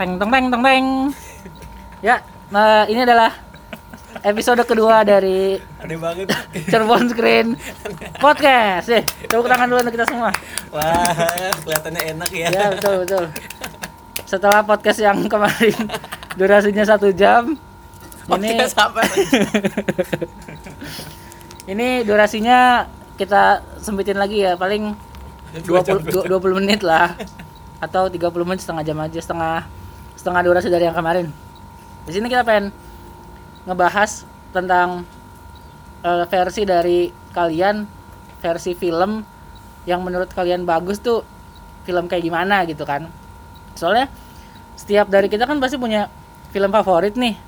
Teng teng teng teng teng. Ya, nah ini adalah episode kedua dari Aneh banget. Cirebon Screen Podcast. Eh, tepuk tangan dulu untuk kita semua. Wah, kelihatannya enak ya. Ya, betul betul. Setelah podcast yang kemarin durasinya satu jam, ini apa? ini durasinya kita sempitin lagi ya, paling Dua jam, 20, dua 20 jam. menit lah atau 30 menit setengah jam aja setengah setengah durasi dari yang kemarin. Di sini kita pengen ngebahas tentang eh, versi dari kalian versi film yang menurut kalian bagus tuh film kayak gimana gitu kan. Soalnya setiap dari kita kan pasti punya film favorit nih.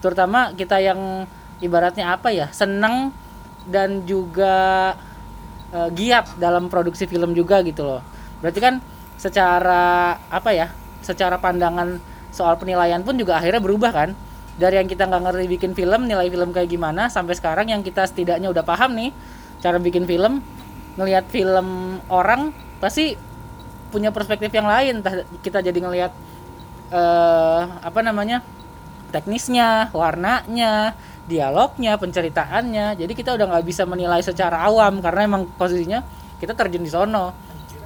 Terutama kita yang ibaratnya apa ya seneng dan juga eh, giat dalam produksi film juga gitu loh. Berarti kan secara apa ya secara pandangan soal penilaian pun juga akhirnya berubah kan? Dari yang kita nggak ngerti bikin film nilai film kayak gimana sampai sekarang yang kita setidaknya udah paham nih cara bikin film ngelihat film orang pasti punya perspektif yang lain. Entah kita jadi ngelihat eh apa namanya teknisnya warnanya dialognya penceritaannya. Jadi kita udah nggak bisa menilai secara awam karena emang posisinya kita terjun di sono.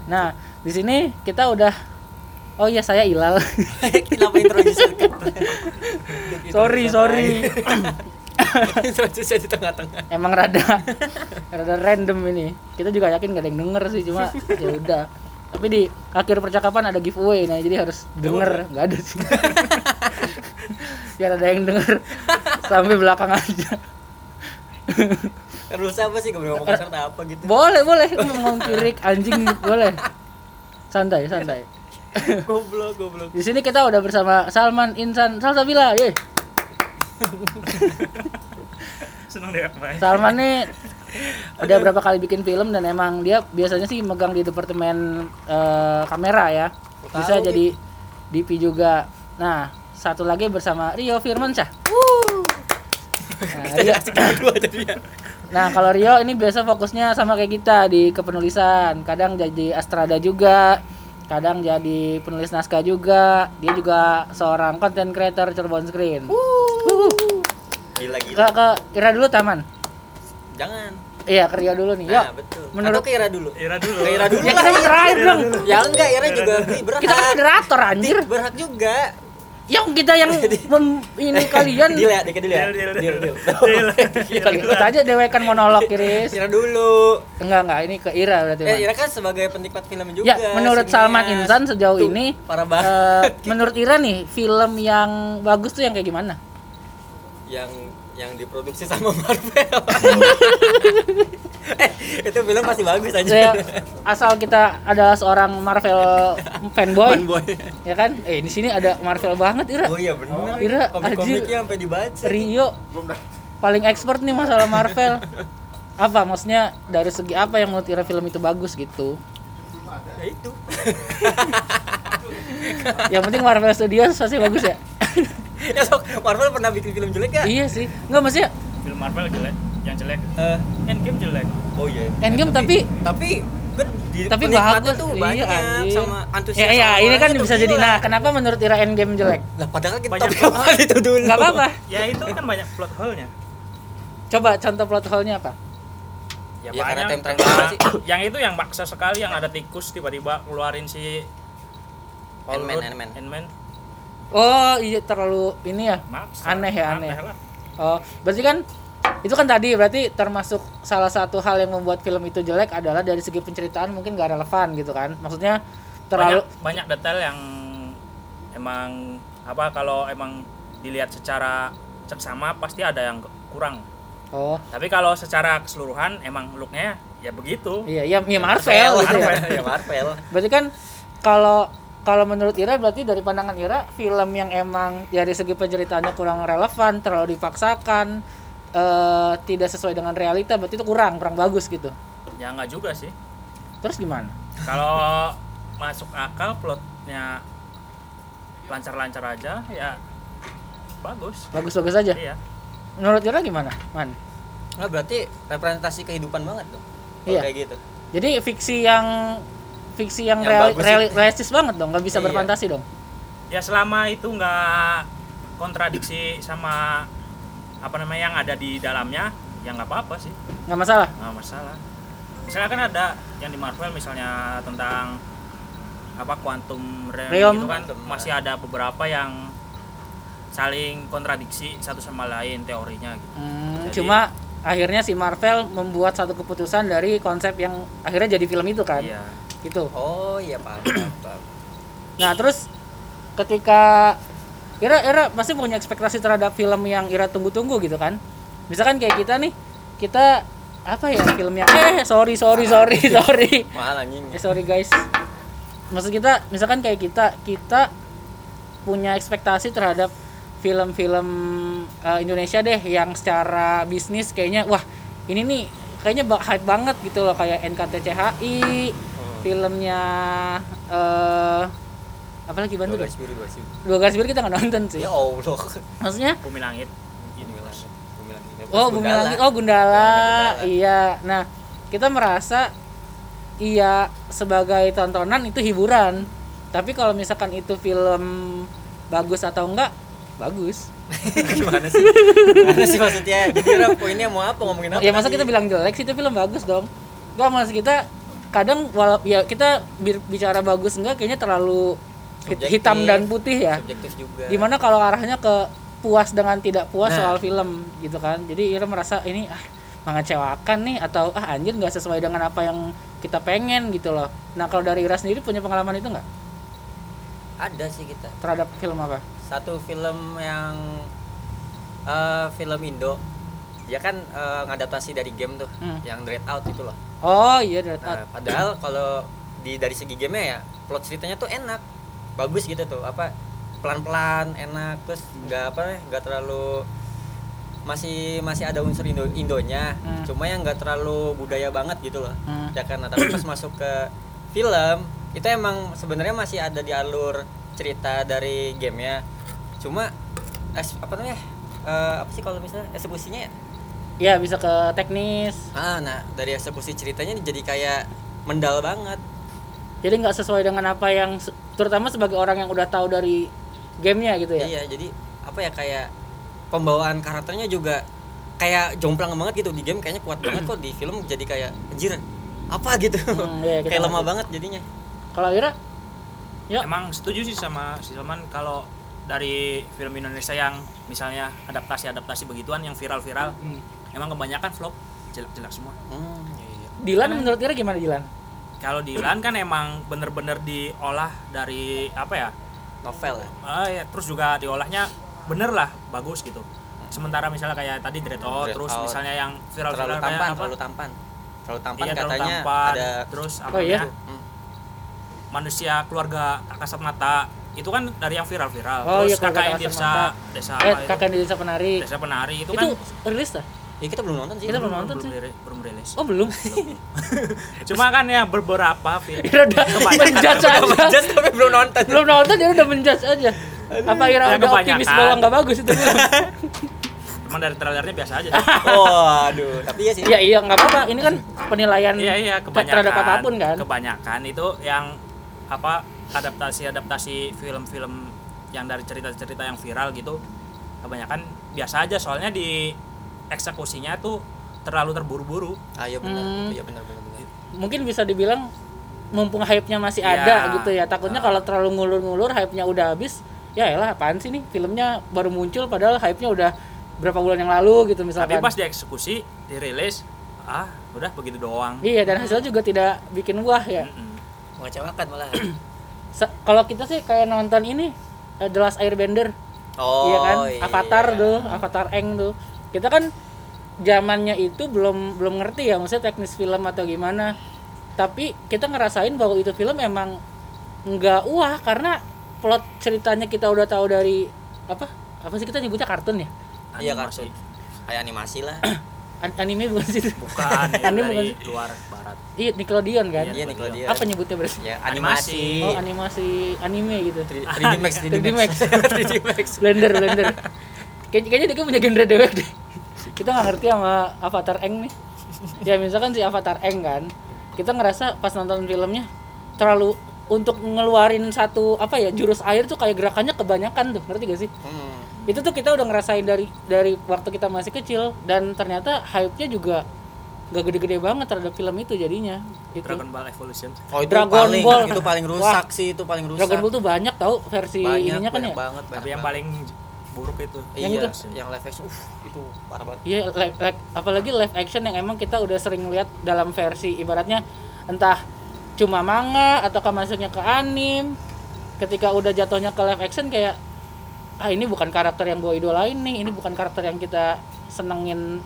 Nah di sini kita udah oh iya saya Ilal. Kenapa introduce sorry sorry. Di tengah-tengah. emang rada rada random ini. Kita juga yakin gak ada yang denger sih cuma ya udah. Tapi di akhir percakapan ada giveaway nah jadi harus denger. Nggak ada sih. Biar ada yang denger. Sampai belakang aja. Terus apa sih? Ngomong kasar atau apa gitu? boleh boleh. Ngomong kirik anjing boleh. Santai santai Goblok, goblok. di sini kita udah bersama Salman Insan Salsabila ye. Seneng deh Pak. Salman nih udah berapa kali bikin film dan emang dia biasanya sih megang di departemen eh, kamera ya. Bisa Tahu, jadi DP juga. Nah satu lagi bersama Rio Firmansyah. Nah, Rio, jadinya. nah kalau Rio ini biasa fokusnya sama kayak kita di kepenulisan. Kadang jadi astrada juga kadang jadi penulis naskah juga dia juga seorang content creator Cirebon Screen Gila, ke gila. ke Ira dulu taman Jangan. iya ke Rio dulu nih yuk Nah, betul. menurut- Atau ke Ira dulu. Ira dulu. Ke Ira dulu. ya kita terakhir dong Ya enggak, Ira juga berhak. kita kan moderator anjir Berhak juga. Yang kita yang mem- ini kalian Deal ya, dikit dulu ya. Deal, deal, Deal, deal. deal. Deal. ikut aja dewekan monolog Kiris Ira dulu. enggak enggak ini ke Ira berarti Eh. Ira kan sebagai penikmat film juga. ya menurut. Salman Insan sejauh Tuh, ini parah eh, banget. menurut Ira nih film yang bagus tuh yang kayak gimana yang yang diproduksi sama Marvel. eh, itu film pasti bagus aja. Saya, asal kita adalah seorang Marvel fanboy Fanboy. ya kan eh di sini ada Marvel banget Ira Oh iya benar. Ira, komik-komiknya sampai dibaca. Rio paling expert nih masalah Marvel apa maksudnya dari segi apa yang menurut Ira film itu bagus gitu Ya itu. yang penting Marvel Studios pasti bagus ya ya sok Marvel pernah bikin film jelek gak? iya sih nggak maksudnya Film Marvel jelek, yang jelek. Eh, Endgame jelek. oh iya. Endgame tapi tapi kan di tapi bagus tuh iya, banyak anjir. sama antusias. ya ya sama ini kan bisa jadi nah kenapa menurut Ira Endgame jelek Lah padahal kita Banyak topik apa itu dulu. nggak apa-apa Ya itu kan banyak plot hole-nya. coba contoh plot hole-nya apa Ya, Ya, karena banyak. time travel sih. yang itu yang maksa sekali yang ada tikus tiba-tiba keluarin si Paul Ant-Man, Ant-Man. Ant-Man. Oh iya terlalu ini ya Maksa. Aneh ya, aneh. lah. oh berarti kan itu kan tadi berarti termasuk salah satu hal yang membuat film itu jelek adalah dari segi penceritaan mungkin gak relevan gitu kan maksudnya terlalu banyak, banyak detail yang emang apa kalau emang dilihat secara seksama pasti ada yang kurang. oh Tapi kalau secara keseluruhan emang looknya ya begitu. iya iya ya Marvel gitu ya Marvel. ya Marvel. Berarti kan kalau kalau menurut Ira berarti dari pandangan Ira film yang emang dari segi penceritaannya kurang relevan, terlalu dipaksakan, eh, tidak sesuai dengan realita, berarti itu kurang, kurang bagus gitu. Ya nggak juga sih. Terus gimana? Kalau masuk akal plotnya lancar-lancar aja ya bagus. Bagus-bagus aja. Iya. Menurut Ira gimana, Man? Nah, berarti representasi kehidupan banget tuh. Iya. Kayak gitu. Jadi fiksi yang fiksi yang, Yang reali- reali- realistis banget dong, nggak bisa Iya. berfantasi dong. ya selama itu nggak kontradiksi sama apa namanya yang ada di dalamnya ya nggak apa-apa sih nggak masalah nggak masalah misalnya kan ada yang di Marvel misalnya tentang apa quantum realm, Realm. gitu kan Quantum, masih ada beberapa yang saling kontradiksi satu sama lain teorinya gitu. Hmm, Jadi- cuma akhirnya si Marvel membuat satu keputusan dari konsep yang akhirnya jadi film itu kan Iya. Gitu Oh iya paham. paham, paham. nah terus ketika Ira Ira pasti punya ekspektasi terhadap film yang Ira tunggu-tunggu gitu kan misalkan kayak kita nih kita apa ya filmnya eh sorry sorry sorry sorry Mahal anjing. eh sorry guys maksud kita misalkan kayak kita kita punya ekspektasi terhadap film-film eh, Indonesia deh yang secara bisnis kayaknya wah ini nih kayaknya hype banget gitu loh kayak NKTCHI filmnya eh apa lagi bantu Dua garis biru, dua garis biru. kita nggak nonton sih Ya Allah. maksudnya Bumi Langit. Bumi. Oh, Bumi Langit. Oh, Gundala. Iya. Nah, kita merasa iya sebagai tontonan itu hiburan. Tapi kalau misalkan itu film bagus atau enggak, bagus. Gimana sih? Gimana sih maksudnya? Jadi Ra, poinnya mau apa ngomongin apa? Ya masa kita bilang jelek sih itu film bagus dong. Enggak maksud kita kadang walau ya kita bi- bicara bagus enggak kayaknya terlalu Subjektif. hitam dan putih ya. subjektif juga. Di mana kalau arahnya ke puas dengan tidak puas Nah. soal film gitu kan. Jadi Ira merasa ini ah mengecewakan nih atau ah anjir nggak sesuai dengan apa yang kita pengen gitu loh. Nah kalau dari Ira sendiri punya pengalaman itu nggak Ada sih kita. terhadap film apa? Satu film yang eh, film Indo. Dia kan eh, ngadaptasi dari game tuh, Hmm. yang Dread Out itu loh. Oh iya Dread Out. Nah, padahal kalau di dari segi gamenya ya plot ceritanya tuh enak, bagus gitu tuh. Apa pelan-pelan, enak, terus nggak apa nggak terlalu masih masih ada unsur Indo Indonya, Hmm. cuma yang nggak terlalu budaya banget gitu loh. Hmm. Ya Nah, tapi pas masuk ke film itu emang sebenarnya masih ada di alur cerita dari gamenya, cuma apa namanya? eh, apa sih kalau misalnya eksekusinya ya? Iya bisa ke teknis. Ah, nah dari eksekusi ceritanya jadi kayak mendal banget. Jadi nggak sesuai dengan apa yang terutama sebagai orang yang udah tahu dari gamenya gitu ya. Iya, jadi apa ya kayak pembawaan karakternya juga kayak jomplang banget gitu di game kayaknya kuat banget kok di film jadi kayak anjir apa gitu. Hmm, iya, kayak lemah banget jadinya. Kalau Ira? Ya. Emang setuju sih sama si Salman kalau dari film Indonesia yang misalnya adaptasi-adaptasi begituan yang viral-viral, Hmm. Emang kebanyakan vlog jelek-jelek semua. Hmm, iya. Dilan menurut Ira gimana Dilan? Kalau di Ilan kan emang bener-bener diolah dari apa ya? Novel ya. Ah, ya, terus juga diolahnya bener lah, bagus gitu. Sementara misalnya kayak tadi Dread terus Out. misalnya yang Terlalu viral-viral kayak tampan, apa? terlalu tampan. Terlalu tampan Iya, terlalu katanya tampan. ada Terus apa Oh, iya? Hmm. manusia keluarga tak kasat mata itu kan dari yang viral-viral. Oh, Terus iya, keluarga KKN tak kasat desa mata. desa Eh apa itu? kakak di desa penari. Desa penari itu, Itu, kan rilis dah? Ya kita belum nonton sih. Kita belum nonton sih. ri- belum rilis. Oh belum. Cuma kan ya beberapa film. Ira udah menjudge aja. Just tapi belum nonton. belum nonton dia udah menjudge aja. Apa Ira Ya, udah optimis bahwa nggak bagus itu? Emang dari trailernya biasa aja. Oh, aduh, tapi ya sih. Iya iya nggak apa-apa. Ini kan penilaian Iya iya kebanyakan. terhadap apa pun kan. Kebanyakan itu yang apa adaptasi-adaptasi film-film yang dari cerita-cerita yang viral gitu. Kebanyakan biasa aja soalnya di eksekusinya tuh terlalu terburu-buru. Ah, iya benar. Hmm. Iya benar benar benar. Mungkin bisa dibilang mumpung hype-nya masih Iya. ada gitu ya. Takutnya Ah. kalau terlalu ngulur-ngulur hype-nya udah habis. Ya elah apaan sih nih filmnya baru muncul padahal hype-nya udah berapa bulan yang lalu gitu misalkan. Tapi pas dieksekusi, dirilis, ah udah begitu doang. Iya dan hasilnya juga tidak bikin wah ya. Mm-mm. Mengecewakan malah. Kalau kita sih kayak nonton ini eh, The Last Airbender, Oh, iya kan? Avatar tuh, Avatar Eng tuh. Kita kan zamannya itu belum belum ngerti ya maksudnya teknis film atau gimana. Tapi kita ngerasain bahwa itu film emang nggak wah karena plot ceritanya kita udah tahu dari apa? Apa sih kita nyebutnya kartun ya? Iya kartun. Kayak animasi lah. An- anime bukan sih? Bukan, ya, Anime dari bukan. luar barat. Iya Nickelodeon kan? Iya Nickelodeon. Apa nyebutnya berarti? Ya, Animasi. animasi. Oh animasi anime gitu. 3D Max, 3D 3D Max. Max. 3D Max. Blender, Blender. Kayaknya, kayaknya dia punya genre dewek deh. Kita nggak ngerti sama Avatar Eng nih. Ya misalkan si Avatar Eng kan, kita ngerasa pas nonton filmnya terlalu untuk ngeluarin satu apa ya jurus air tuh kayak gerakannya kebanyakan tuh ngerti gak sih Hmm. itu tuh kita udah ngerasain dari dari waktu kita masih kecil dan ternyata hype-nya juga gak gede-gede banget terhadap film itu jadinya gitu. Dragon Ball Evolution Oh itu Dragon paling Ball. itu paling rusak sih, itu paling rusak. Dragon Ball tuh banyak tau versi banyak, ininya kan banyak ya banget, tapi banyak yang banget. paling buruk itu Yang iya, itu? yang live action, uff, itu parah banget. Iya, live, live- apalagi live action yang emang kita udah sering lihat dalam versi ibaratnya entah cuma manga ataukah masuknya ke anim. Ketika udah jatuhnya ke live action kayak ah ini bukan karakter yang gue idolain nih, ini bukan karakter yang kita senengin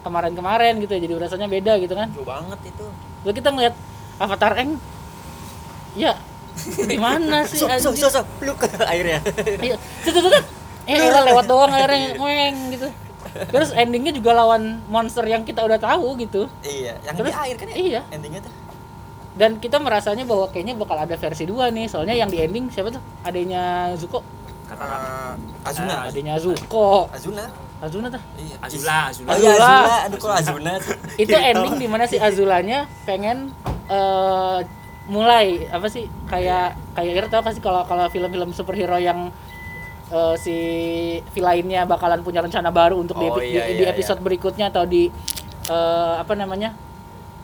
kemarin-kemarin gitu ya. Jadi rasanya beda gitu kan. Jauh banget itu. Lalu kita ngeliat Avatar Eng ya gimana sih So, so, anjing? so, so, lu ke airnya. Iya, Eh, elah, lewat doang akhirnya ngeng gitu. Terus endingnya juga lawan monster yang kita udah tahu gitu. iya, yang Terus, di air kan ya? iya. Endingnya tuh. Dan kita merasanya bahwa kayaknya bakal ada versi 2 nih. Soalnya yang di ending siapa tuh? Adanya Zuko. kata Eh, Azuna. Ah, Adanya Zuko. Azuna. Azuna tuh. Iya. Azula, Azula. Oh iya Azula. Azula. Aduh kok Azuna. Itu ending di mana si Azulanya pengen eh mulai apa sih kayak kayak tau kasih kalau kalau film-film superhero yang eh, si villainnya bakalan punya rencana baru untuk di, Oh, epi- iya, di- di iya, episode berikutnya atau di eh, apa namanya?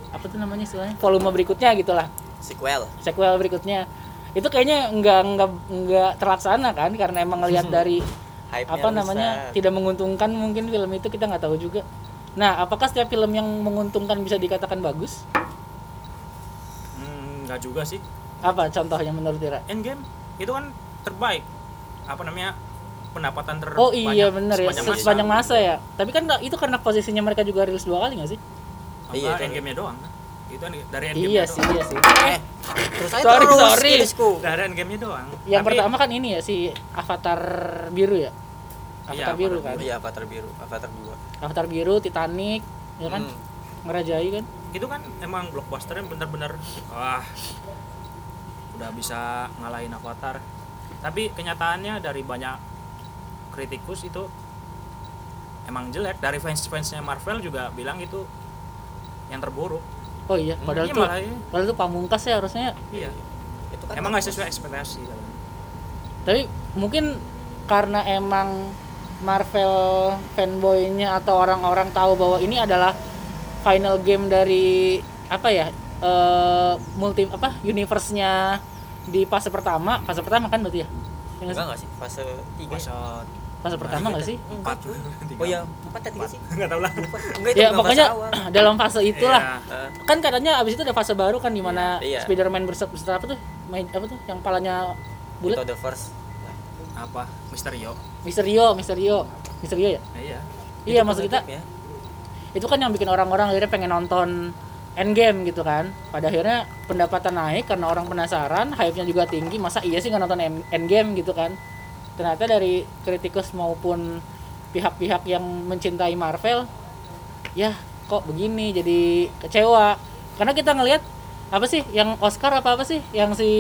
Apa tuh namanya istilahnya? Volume berikutnya gitulah. Sequel. sequel berikutnya. Itu kayaknya nggak nggak nggak terlaksana kan? Karena emang ngelihat dari Hype-nya apa namanya rusak. tidak menguntungkan mungkin film itu kita nggak tahu juga. Nah apakah setiap film yang menguntungkan bisa dikatakan bagus? Hmm, enggak juga sih. apa contohnya menurut Ira Endgame itu kan terbaik. Apa namanya? pendapatan ter oh iya bener ya sepanjang se- masa. sepanjang masa ya tapi kan nggak- itu karena posisinya mereka juga rilis dua kali nggak sih Iya, itu. Endgame-nya doang. kan? Itu kan dari Endgame iya sih iya sih Eh, terus aja Sorry, terus sorry. Dari Endgame-nya doang. yang Tapi- pertama kan ini ya si Avatar biru ya Iya, Avatar biru Avatar kan Iya, Avatar biru, Avatar 2. Avatar biru Titanic ya kan Hmm. ngerajai kan itu kan emang blockbusternya bener-bener wah udah bisa ngalahin Avatar tapi kenyataannya dari banyak kritikus itu emang jelek. Dari fans-fansnya Marvel juga bilang itu yang terburuk. Oh iya padahal Iya, tuh malah iya. padahal tuh pamungkas ya harusnya. Iya. Itu kan emang nggak sesuai ekspektasi tapi mungkin karena emang Marvel fanboynya atau orang-orang tahu bahwa ini adalah final game dari apa ya eh, multi apa universe-nya di fase pertama fase pertama kan berarti ya? Ya nggak sih? enggak enggak sih. Fase 3. masa fase pertama nggak sih? Empat. Oh iya, 4 tadi sih? nggak tahu lah. Enggak itu ya enggak pokoknya fase awal. dalam fase itulah. Iya. Eh, kan katanya abis itu ada fase baru kan di mana Iya. Spider-Man berserta apa tuh? Main apa tuh? Yang palanya bulat? Itu the first. apa? Misterio Misterio Misterio Misterio ya? Iya. Iya maksud kita konsepnya. itu kan yang bikin orang-orang akhirnya pengen nonton Endgame gitu kan. Pada akhirnya pendapatan naik karena orang penasaran hype-nya juga tinggi masa iya sih nggak nonton End- Endgame gitu kan. Ternyata dari kritikus maupun pihak-pihak yang mencintai Marvel ya kok begini jadi kecewa. Karena kita ngelihat apa sih yang Oscar apa apa sih? Yang si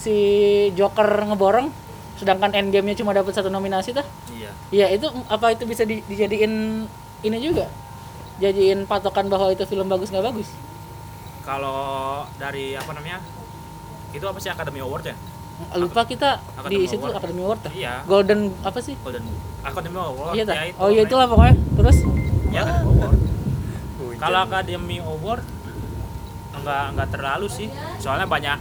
si Joker ngeborong sedangkan Endgame-nya cuma dapat satu nominasi tah? Iya. Iya itu apa itu bisa di- dijadiin ini juga jadiin patokan bahwa itu film bagus nggak bagus? Kalau dari apa namanya itu apa sih Academy Award ya? Lupa kita Academy di situ Award. Academy Award tah? iya. Golden apa sih? Golden Academy Award iya ya itu oh iya itulah pokoknya. Terus? Ya Academy Award. Kalau Academy Award enggak enggak terlalu sih. Soalnya banyak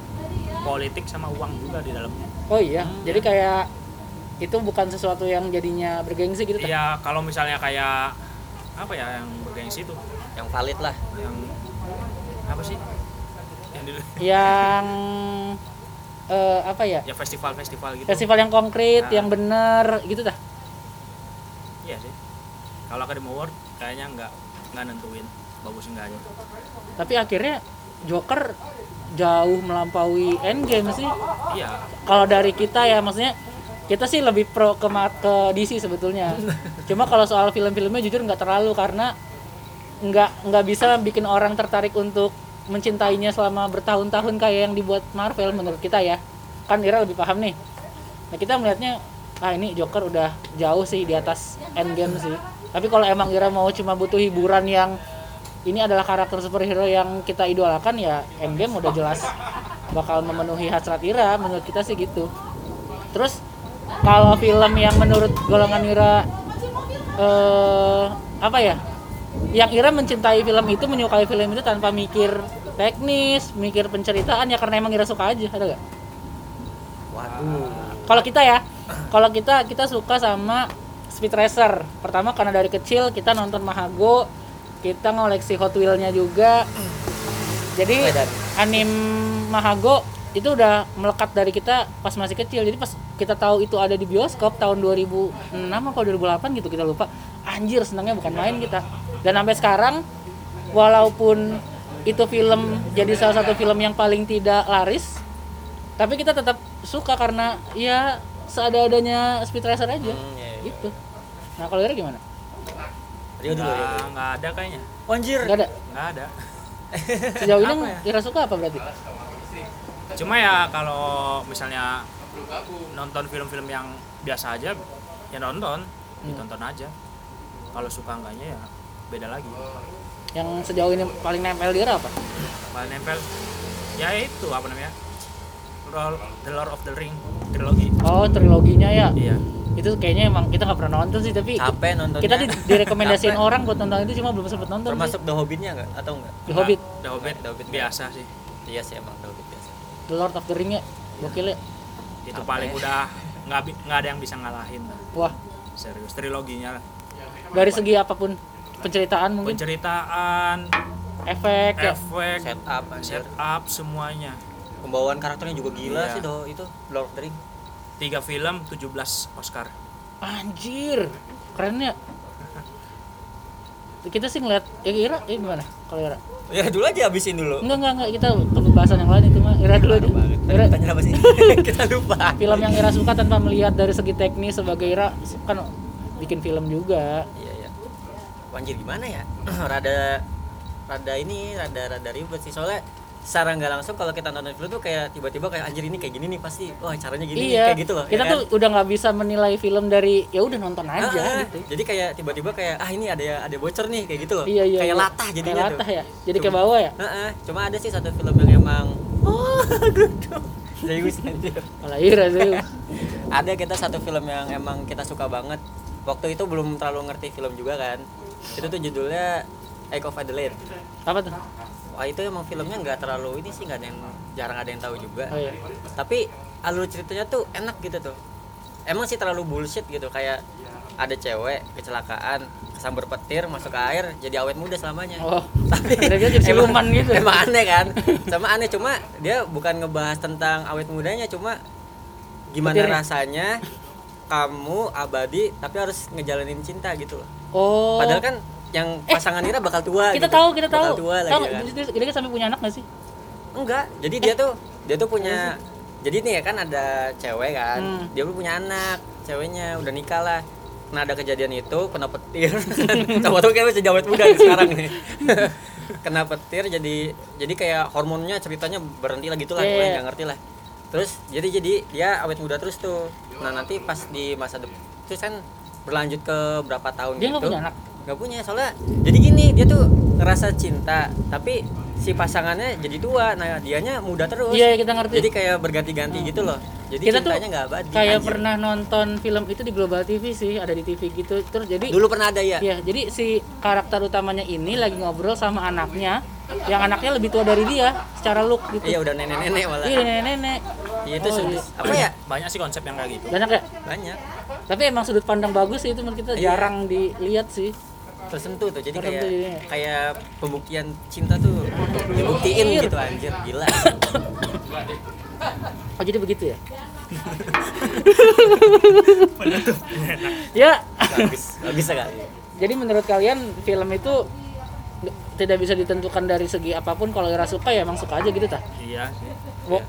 politik sama uang juga di dalam. Oh iya? Jadi kayak itu bukan sesuatu yang jadinya bergengsi gitu tah? iya kalau misalnya kayak apa ya yang bergengsi itu yang valid lah. yang apa sih? Yang di yang eh, apa ya? Ya festival-festival gitu. Festival yang konkret Nah. yang bener gitu dah. Iya sih. Kalau Academy Award kayaknya enggak enggak nentuin. Bagus enggaknya tapi akhirnya Joker jauh melampaui Endgame sih. Iya. Kalau dari kita ya maksudnya kita sih lebih pro ke ke DC sebetulnya. Cuma kalau soal film-filmnya jujur nggak terlalu karena nggak nggak bisa bikin orang tertarik untuk mencintainya selama bertahun-tahun kayak yang dibuat Marvel menurut kita ya. Kan Ira lebih paham nih. Nah kita melihatnya ah ini Joker udah jauh sih di atas Endgame sih. Tapi kalau emang Ira mau cuma butuh hiburan yang ini adalah karakter superhero yang kita idolakan ya Endgame udah jelas bakal memenuhi hasrat Ira menurut kita sih gitu. Terus kalau film yang menurut golongan Ira eh apa ya yang Ira mencintai film itu menyukai film itu tanpa mikir teknis mikir penceritaan ya karena emang Ira suka aja ada gak? waduh Kalau kita ya, kalau kita kita suka sama Speed Racer. Pertama karena dari kecil kita nonton Mahago, kita ngoleksi Hot Wheel-nya juga. Jadi anim Mahago itu udah melekat dari kita pas masih kecil. Jadi pas kita tahu itu ada di bioskop tahun 2006 atau 2008 gitu kita lupa. Anjir senangnya bukan main kita. Dan sampai sekarang walaupun itu film jadi salah satu film yang paling tidak laris, tapi kita tetap suka karena ya seada-adanya Speed Racer aja Hmm, iya, iya. gitu. Nah kalau Ira gimana? Rio dulu Rio nggak nggak ada kayaknya anjir Gak ada. nggak ada Sejauh ini ya? Ira suka apa berarti? cuma ya kalau misalnya nonton film-film yang biasa aja ya nonton ditonton aja kalau suka enggaknya ya beda lagi Yang sejauh ini paling nempel di apa? paling nempel ya itu apa namanya The Lord of the Ring trilogi Oh triloginya ya. iya Itu kayaknya emang kita nggak pernah nonton sih tapi capek nontonnya kita di, direkomendasiin orang buat nonton itu cuma belum sempet nonton. termasuk The Hobbit-nya nggak atau enggak. The Hobbit, The Hobbit, The Hobbit biasa sih iya sih emang The Hobbit biasa The Lord of the Ring ya. Gokil ya. itu Apa paling udah nggak nggak ada yang bisa ngalahin lah. Wah serius triloginya lah. dari segi apa pun penceritaan mungkin? Penceritaan. Efek ya. efek setup anjir. setup semuanya. Pembawaan karakternya juga gila Iya. sih tuh itu Lord of the Ring. Tiga film 17 Oscar. Anjir! Keren ya. Kita sih ngeliat ya Ira, ya gimana? Kalau Ira? ya dulu aja habisin dulu. Enggak enggak enggak. Kita ke pembahasan yang lain itu mah Ira dulu aja. Tadi Ira, tanya apa sih? Kita lupa. Film yang Ira suka tanpa melihat dari segi teknis sebagai Ira kan bikin film juga. iya iya anjir gimana ya rada rada ini rada rada ribet sih soalnya secara nggak langsung kalau kita nonton film tuh kayak tiba-tiba kayak anjir ini kayak gini nih pasti wah caranya gini nih, iya. kayak gitu loh Kita ya kan? tuh udah nggak bisa menilai film dari ya udah nonton Ah, aja ah. gitu. jadi kayak tiba-tiba kayak ah ini ada ada bocor nih kayak gitu loh Iya iya. kayak iya. latah jadinya Kayak tuh latah ya. Jadi Cuma- ke bawah ya. Heeh, cuma ada sih satu film yang emang oh Zeus anjir Malah Ira sih. ada kita satu film yang emang kita suka banget waktu itu belum terlalu ngerti film juga kan itu tuh judulnya Eye of Adelaide Apa tuh? wah itu emang filmnya nggak terlalu ini sih nggak ada yang jarang ada yang tahu juga Oh iya. tapi alur ceritanya tuh enak gitu tuh emang sih terlalu bullshit gitu kayak ada cewek kecelakaan kesambar petir masuk ke air jadi awet muda selamanya Oh. tapi jadi siluman gitu. emang aneh kan sama aneh cuma dia bukan ngebahas tentang awet mudanya cuma gimana Petirnya. rasanya kamu abadi tapi harus ngejalanin cinta gitu loh Oh. padahal kan yang pasangan Ira bakal tua kita gitu. tahu, kita bakal tahu. tua lagi Tahu, kan dia, dia sampai punya anak gak sih? enggak jadi dia tuh dia tuh punya jadi nih ya kan ada cewek kan Hmm. dia belum punya anak ceweknya udah nikah lah nah ada kejadian itu kena petir sama tuh kayak jadi awet muda nih sekarang nih kena petir jadi jadi kayak hormonnya ceritanya berhenti lah gitu lah Iya, gue nggak ngerti lah terus jadi jadi dia awet muda terus tuh nah nanti pas di masa depan terus kan berlanjut ke berapa tahun Dia gitu punya anak. nggak punya soalnya jadi gini dia tuh ngerasa cinta tapi si pasangannya jadi tua nah dianya muda terus Iya, kita ngerti. jadi kayak berganti-ganti gitu loh jadi kita tuh cintanya nggak abadi kayak anjir. pernah nonton film itu di Global TV sih, ada di TV gitu. Terus jadi dulu pernah ada ya Ya, jadi si karakter utamanya ini lagi ngobrol sama anaknya, yang anaknya lebih tua dari dia secara look gitu. iya udah nenek-nenek malah Iya, nenek-nenek. Iya, itu Oh, sudut iya. apa ya banyak sih konsep yang kayak gitu Banyak ya? banyak Tapi emang sudut pandang bagus sih itu menurut kita Iya. jarang dilihat sih. tersentuh tuh jadi Tersentuh kayak jadinya. kayak pembuktian cinta tuh dibuktiin Anjir. gitu anjir gila Oh, jadi begitu ya? ya, bagus bagus sekali jadi menurut kalian film itu tidak bisa ditentukan dari segi apa pun kalau Ira suka ya emang suka aja gitu tak iya sih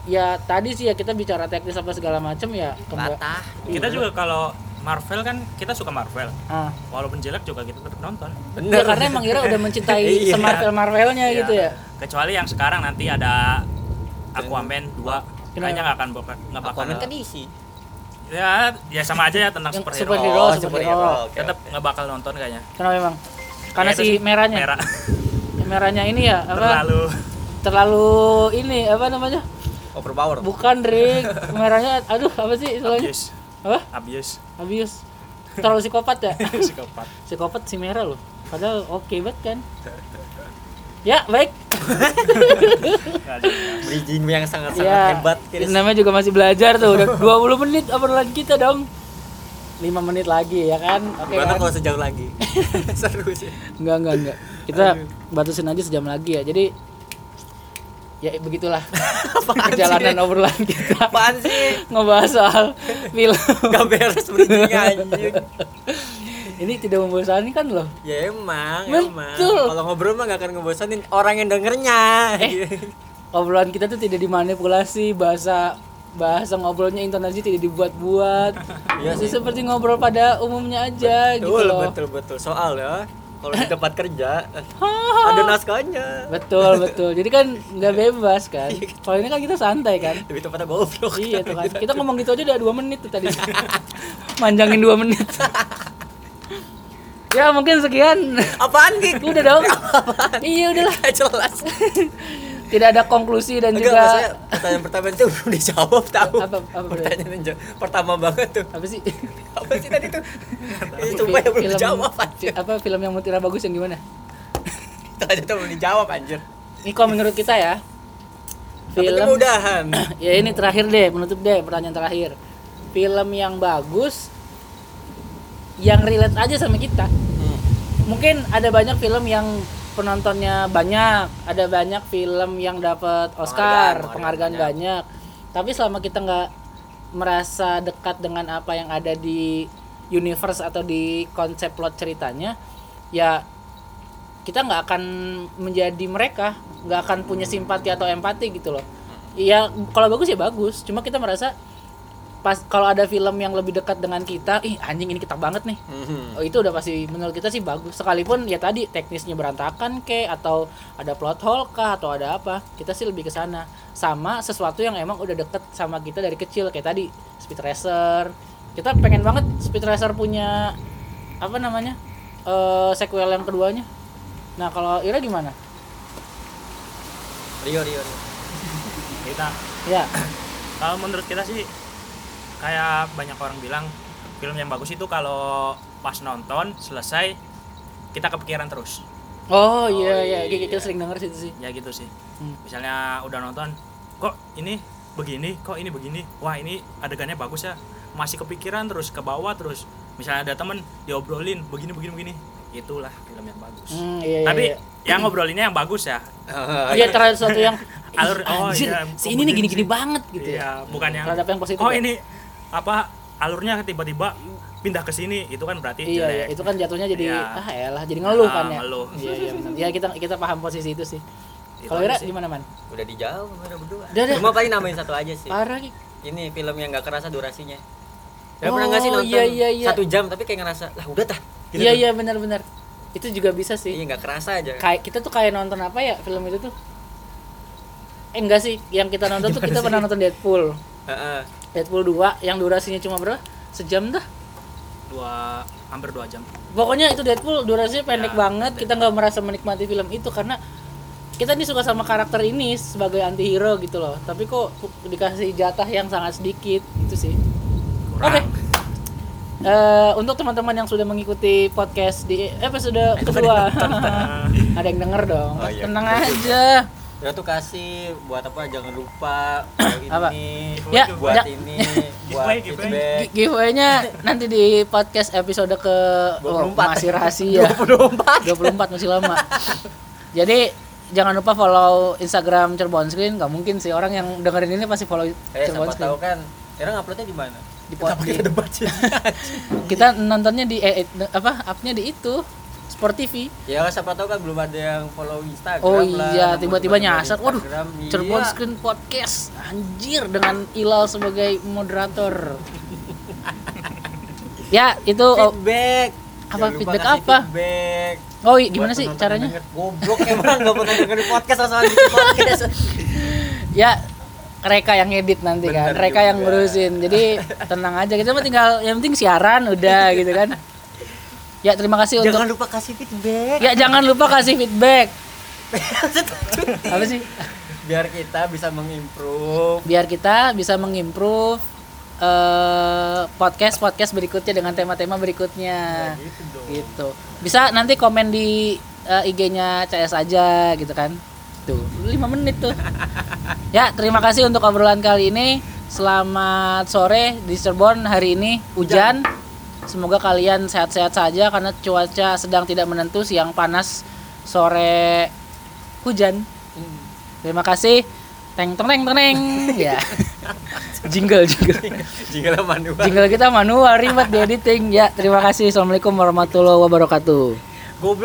ya tadi sih ya kita bicara teknis apa segala macam ya kemba- latah kita Iya. juga kalau Marvel kan kita suka Marvel ah walaupun jelek juga kita tetap nonton Ya, karena emang Ira udah mencintai Iya. semarvel Marvelnya Iya. gitu ya. kecuali yang sekarang nanti ada Aquaman 2 Kenapa? kayaknya nggak akan bakal nggak bakal Aquaman kan isi ya ya sama aja ya tentang Yang superhero, superhero, Oh, superhero. superhero. Oke, tetap oke. nggak bakal nonton kayaknya Kenapa emang? Karena Ya, itu si sih, merahnya. merah Merahnya ini ya apa? terlalu terlalu ini apa namanya? overpower Bukan, Rick. Merahnya aduh apa sih istilahnya? Abuse. Apa? Abuse. Abuse. Terlalu psikopat ya? Psikopat. psikopat si merah loh. Padahal oke banget kan. Ya, baik. Bridging yang sangat sangat Ya, hebat Chris. namanya juga masih belajar tuh. Udah 20 menit obrolan kita dong. 5 menit lagi ya kan? Oke Gimana kan? kalau sejauh lagi seru sih Enggak, enggak, enggak. Kita batasin aja sejam lagi ya. Jadi ya begitulah perjalanan obrolan kita apaan sih ngebahas soal film. gak beres bridgingnya anjing Ini tidak membosankan loh. ya emang Betul. emang kalau ngobrol mah gak akan ngebosanin orang yang dengernya Eh. Obrolan kita tuh tidak dimanipulasi, bahasa bahasa ngobrolnya intonasi tidak dibuat-buat. Iya Masih seperti ngobrol pada umumnya aja gitu betul loh. betul betul soal ya kalau di tempat kerja ada naskahnya Betul, betul. Jadi kan nggak bebas kan. Kalau ini kan kita santai kan. lebih tepatnya goblok Iya tuh kan. Kita ngomong gitu aja udah dua menit tuh tadi. Manjangin dua menit. ya mungkin sekian. apaan Gik? Udah dong. iya udahlah. Jelas Tidak ada konklusi dan Enggak, juga maksudnya pertanyaan pertama itu belum dijawab tahu Apa- apa pertanyaan yang pertama banget tuh apa sih? apa sih tadi tuh itu sumpah yang belum dijawab anjir apa film yang mutiara bagus yang gimana? itu aja tuh belum dijawab anjir Ini kalau menurut kita ya. Tapi Film mudahan ya ini terakhir deh, menutup deh pertanyaan terakhir. Film yang bagus yang relate aja sama kita. Hmm. Mungkin ada banyak film yang penontonnya banyak, ada banyak film yang dapat Oscar, Penghargaan, penghargaan, penghargaan banyak. Tapi selama kita nggak merasa dekat dengan apa yang ada di universe atau di konsep plot ceritanya, ya kita nggak akan menjadi mereka, nggak akan punya simpati atau empati gitu loh. Iya, kalau bagus ya bagus. Cuma kita merasa pas kalau ada film yang lebih dekat dengan kita, ih anjing ini kita banget nih. Mhm. Oh, itu udah pasti menurut kita sih bagus. Sekalipun ya tadi teknisnya berantakan ke atau ada plot hole kah atau ada apa, kita sih lebih ke sana. Sama sesuatu yang emang udah deket sama kita dari kecil kayak tadi Speed Racer. Kita pengen banget Speed Racer punya apa namanya? eh sequel yang keduanya. Nah, kalau Ira gimana? Rio Rio Rio Kita Ya, kalau menurut kita sih kayak banyak orang bilang film yang bagus itu kalau pas nonton selesai kita kepikiran terus. Oh, iya iya, iya. kita sering denger sih itu sih. Ya gitu sih. Hmm. Misalnya udah nonton, kok ini begini, kok ini begini. Wah, ini adegannya bagus ya. Masih kepikiran terus ke bawah terus. Misalnya ada temen diobrolin begini begini begini. Itulah film yang bagus. Hmm, iya, iya, Tapi iya. yang ngobrolinnya yang bagus ya. Iya terhadap sesuatu yang Alur- "Ih, oh, anjir, iya, si ini nih gini-gini sih?" banget gitu ya. Iya, bukan yang Terhadap yang positif. Oh, ya? ini apa alurnya tiba-tiba pindah ke sini. Itu kan berarti Iya, iya, jelek. itu kan jatuhnya jadi Iya. ah elah, jadi ngeluh Ah, kan ya. ngeluh. Iya, iya benar. Ya kita kita paham posisi itu sih. Itu Kalau Ira gimana, Man? udah dijawab udah berdua Udah, udah. cuma paling namain satu aja sih Parah ini film yang gak kerasa durasinya ya Oh, pernah nggak sih nonton iya, iya, iya. satu jam tapi kayak ngerasa lah udah tah Gitu Iya, tuh. iya benar-benar. Itu juga bisa iya sih. nggak kerasa aja Kayak kita tuh kayak nonton apa ya film itu tuh? Eh enggak sih, yang kita nonton tuh kita pernah nonton Deadpool. Heeh. Deadpool 2 yang durasinya cuma berapa? Sejam dah. dua hampir dua jam. Pokoknya itu Deadpool durasinya pendek Ya, banget. Kita nggak merasa menikmati film itu karena kita nih suka sama karakter ini sebagai antihero gitu loh. Tapi kok dikasih jatah yang sangat sedikit itu sih. Oke. Eh, untuk teman-teman yang sudah mengikuti podcast di episode kedua, ada yang denger dong. Oh, iya. Tenang aja. Ya tuh kasih buat apa jangan lupa buat Apa? ini Ya, buat ja- ini buat Giveaway, Giveaway-nya nanti di podcast episode ke oh, 24. masih rahasia. 24. 24 masih lama. Jadi jangan lupa follow Instagram Cirebon Screen. Gak mungkin sih orang yang dengerin ini pasti follow eh Cirebon siapa tahu Screen. kan sekarang uploadnya di mana Di pod- Kenapa di- kita Kita nontonnya di eh, eh, apa? Upnya di itu Sport TV. ya siapa tahu kan belum ada yang follow Instagram Oh iya, tiba-tiba nyasar. Waduh, iya. Cirebon Screen Podcast. Anjir dengan Ilal sebagai moderator. ya, itu oh, feedback Apa Jangan lupa feedback apa? feedback oh, iya, gimana sih caranya? goblok emang gak pernah dengerin podcast bikin podcast Ya mereka yang edit nanti kan, Bener mereka yang ngurusin. Jadi tenang aja, kita mah tinggal yang penting siaran udah gitu kan. Ya terima kasih jangan untuk lupa kasih feedback. Ya jangan lupa kasih feedback. Apa sih? biar kita bisa mengimprove. Biar kita bisa mengimprove eh podcast podcast berikutnya dengan tema-tema berikutnya. Gitu dong. Gitu. Bisa nanti komen di eh, IG-nya CS aja gitu kan? Tuh 5 menit tuh. Ya terima kasih untuk obrolan kali ini. Selamat sore di Cirebon hari ini hujan semoga kalian sehat-sehat saja karena cuaca sedang tidak menentu siang panas sore hujan. Terima kasih. Teng teng teng teng ya. Jingle jingle. Jika manual jingle kita manual ribet di editing ya terima kasih. Assalamualaikum warahmatullahi wabarakatuh. Goblok